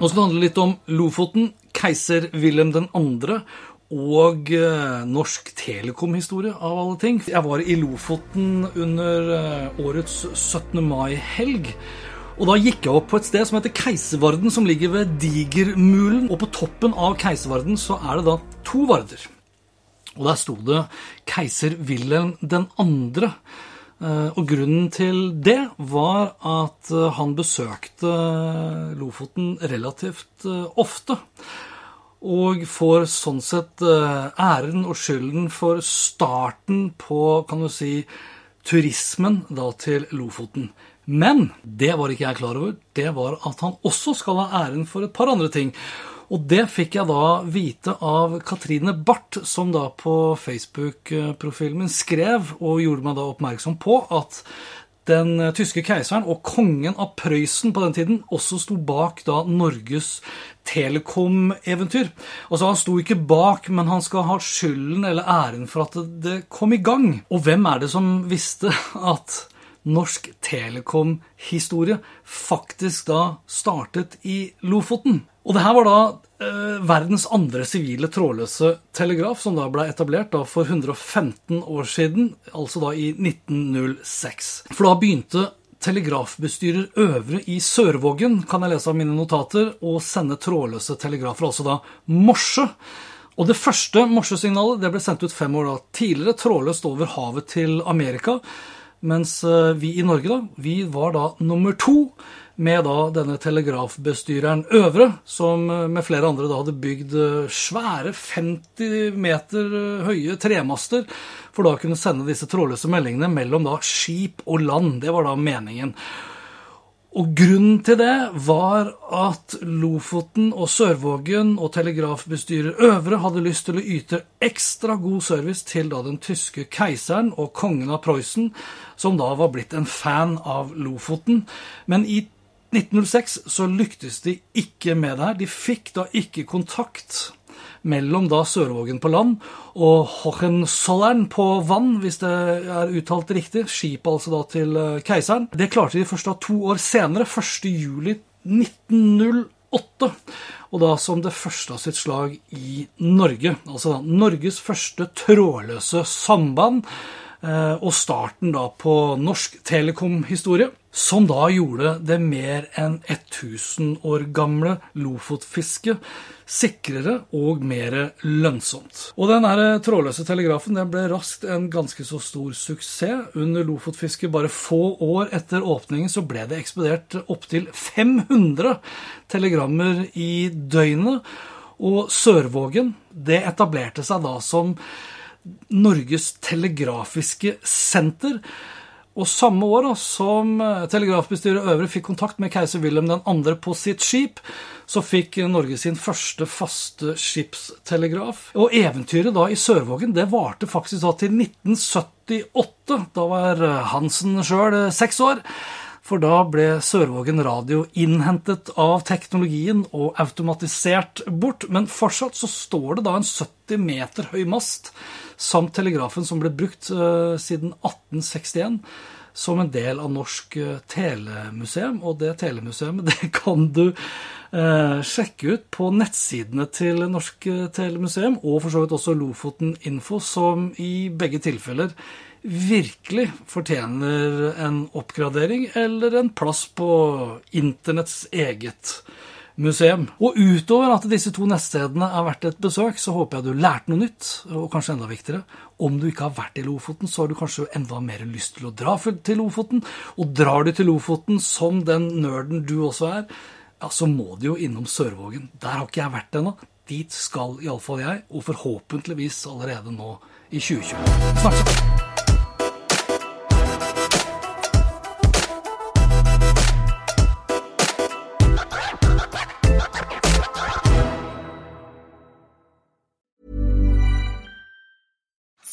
Nå skal det handle litt om Lofoten, keiser Wilhelm 2. og eh, norsk telekom-historie, av alle ting. Jeg var i Lofoten under eh, årets 17. mai-helg. Og da gikk jeg opp på et sted som heter Keiservarden, som ligger ved Digermulen. Og på toppen av Keiservarden så er det da to varder. Og der sto det keiser Wilhelm 2. Eh, Og grunnen til det var at eh, han besøkte Lofoten relativt eh, ofte. Og får sånn sett eh, æren og skylden for starten på, kan du si, turismen da til Lofoten. Men det var ikke jeg klar over. Det var at han også skal ha æren for et par andre ting. Og det fikk jeg da vite av Katrine Barth, som da på Facebook-profilen min skrev og gjorde meg da oppmerksom på at den tyske keiseren og kongen av Prøysen på den tiden også sto bak da Norges telekom-eventyr. Altså Han sto ikke bak, men han skal ha skylden eller æren for at det kom i gang. Og hvem er det som visste at norsk telekom-historie faktisk da startet i Lofoten? Og det her var da eh, verdens andre sivile trådløse telegraf, som da ble etablert da for 115 år siden, altså da i 1906. For da begynte telegrafbestyrer Øvre i Sørvågen, kan jeg lese av mine notater, å sende trådløse telegrafer, altså da morse. Og det første morsesignalet det ble sendt ut fem år da tidligere, trådløst over havet til Amerika. Mens eh, vi i Norge da, vi var da nummer to med da denne telegrafbestyreren Øvre, som eh, med flere andre da hadde bygd eh, svære 50 meter høye tremaster for da å kunne sende disse trådløse meldingene mellom da skip og land. Det var da meningen. Og grunnen til det var at Lofoten og Sørvågen og telegrafbestyrer Øvre hadde lyst til å yte ekstra god service til da den tyske keiseren og kongen av Prøysen, som da var blitt en fan av Lofoten. Men i 1906 så lyktes de ikke med det her. De fikk da ikke kontakt mellom da Sørvågen på land og Hohenzollern på vann, hvis det er uttalt riktig. Skipet altså da til eh, keiseren. Det klarte de først da to år senere, 1. juli 1908. Og da som det første av sitt slag i Norge. Altså da Norges første trådløse samband. eh, Og starten da på norsk telekom-historie. Som da gjorde det mer enn 1000 år gamle lofotfisket sikrere og mer lønnsomt. Og den trådløse telegrafen den ble raskt en ganske så stor suksess. Under lofotfisket bare få år etter åpningen så ble det ekspedert opptil 500 telegrammer i døgnet. Og Sørvågen det etablerte seg da som Norges telegrafiske senter. Og samme år da, som eh, telegrafbestyrer Øvre fikk kontakt med keiser Wilhelm 2. på sitt skip, så fikk Norge sin første faste skipstelegraf. Og eventyret da i Sørvågen det varte faktisk da til 1978. Da var eh, Hansen sjøl seks år. For da ble Sørvågen radio innhentet av teknologien og automatisert bort. Men fortsatt så står det da en 70 meter høy mast samt telegrafen som ble brukt eh, siden 1861 som en del av Norsk eh, Telemuseum. Og det telemuseet det kan du eh, sjekke ut på nettsidene til Norsk Telemuseum, og for så vidt også Lofoten Info, som i begge tilfeller virkelig fortjener en oppgradering eller en plass på internetts eget museum. Og utover at disse to nettstedene er verdt et besøk, så håper jeg du lærte noe nytt, og kanskje enda viktigere. Om du ikke har vært i Lofoten, så har du kanskje enda mer lyst til å dra til Lofoten. Og drar du til Lofoten som den nerden du også er, ja, så må du jo innom Sørvågen. Der har ikke jeg vært ennå. Dit skal iallfall jeg, og forhåpentligvis allerede nå i 2020. Snakkes!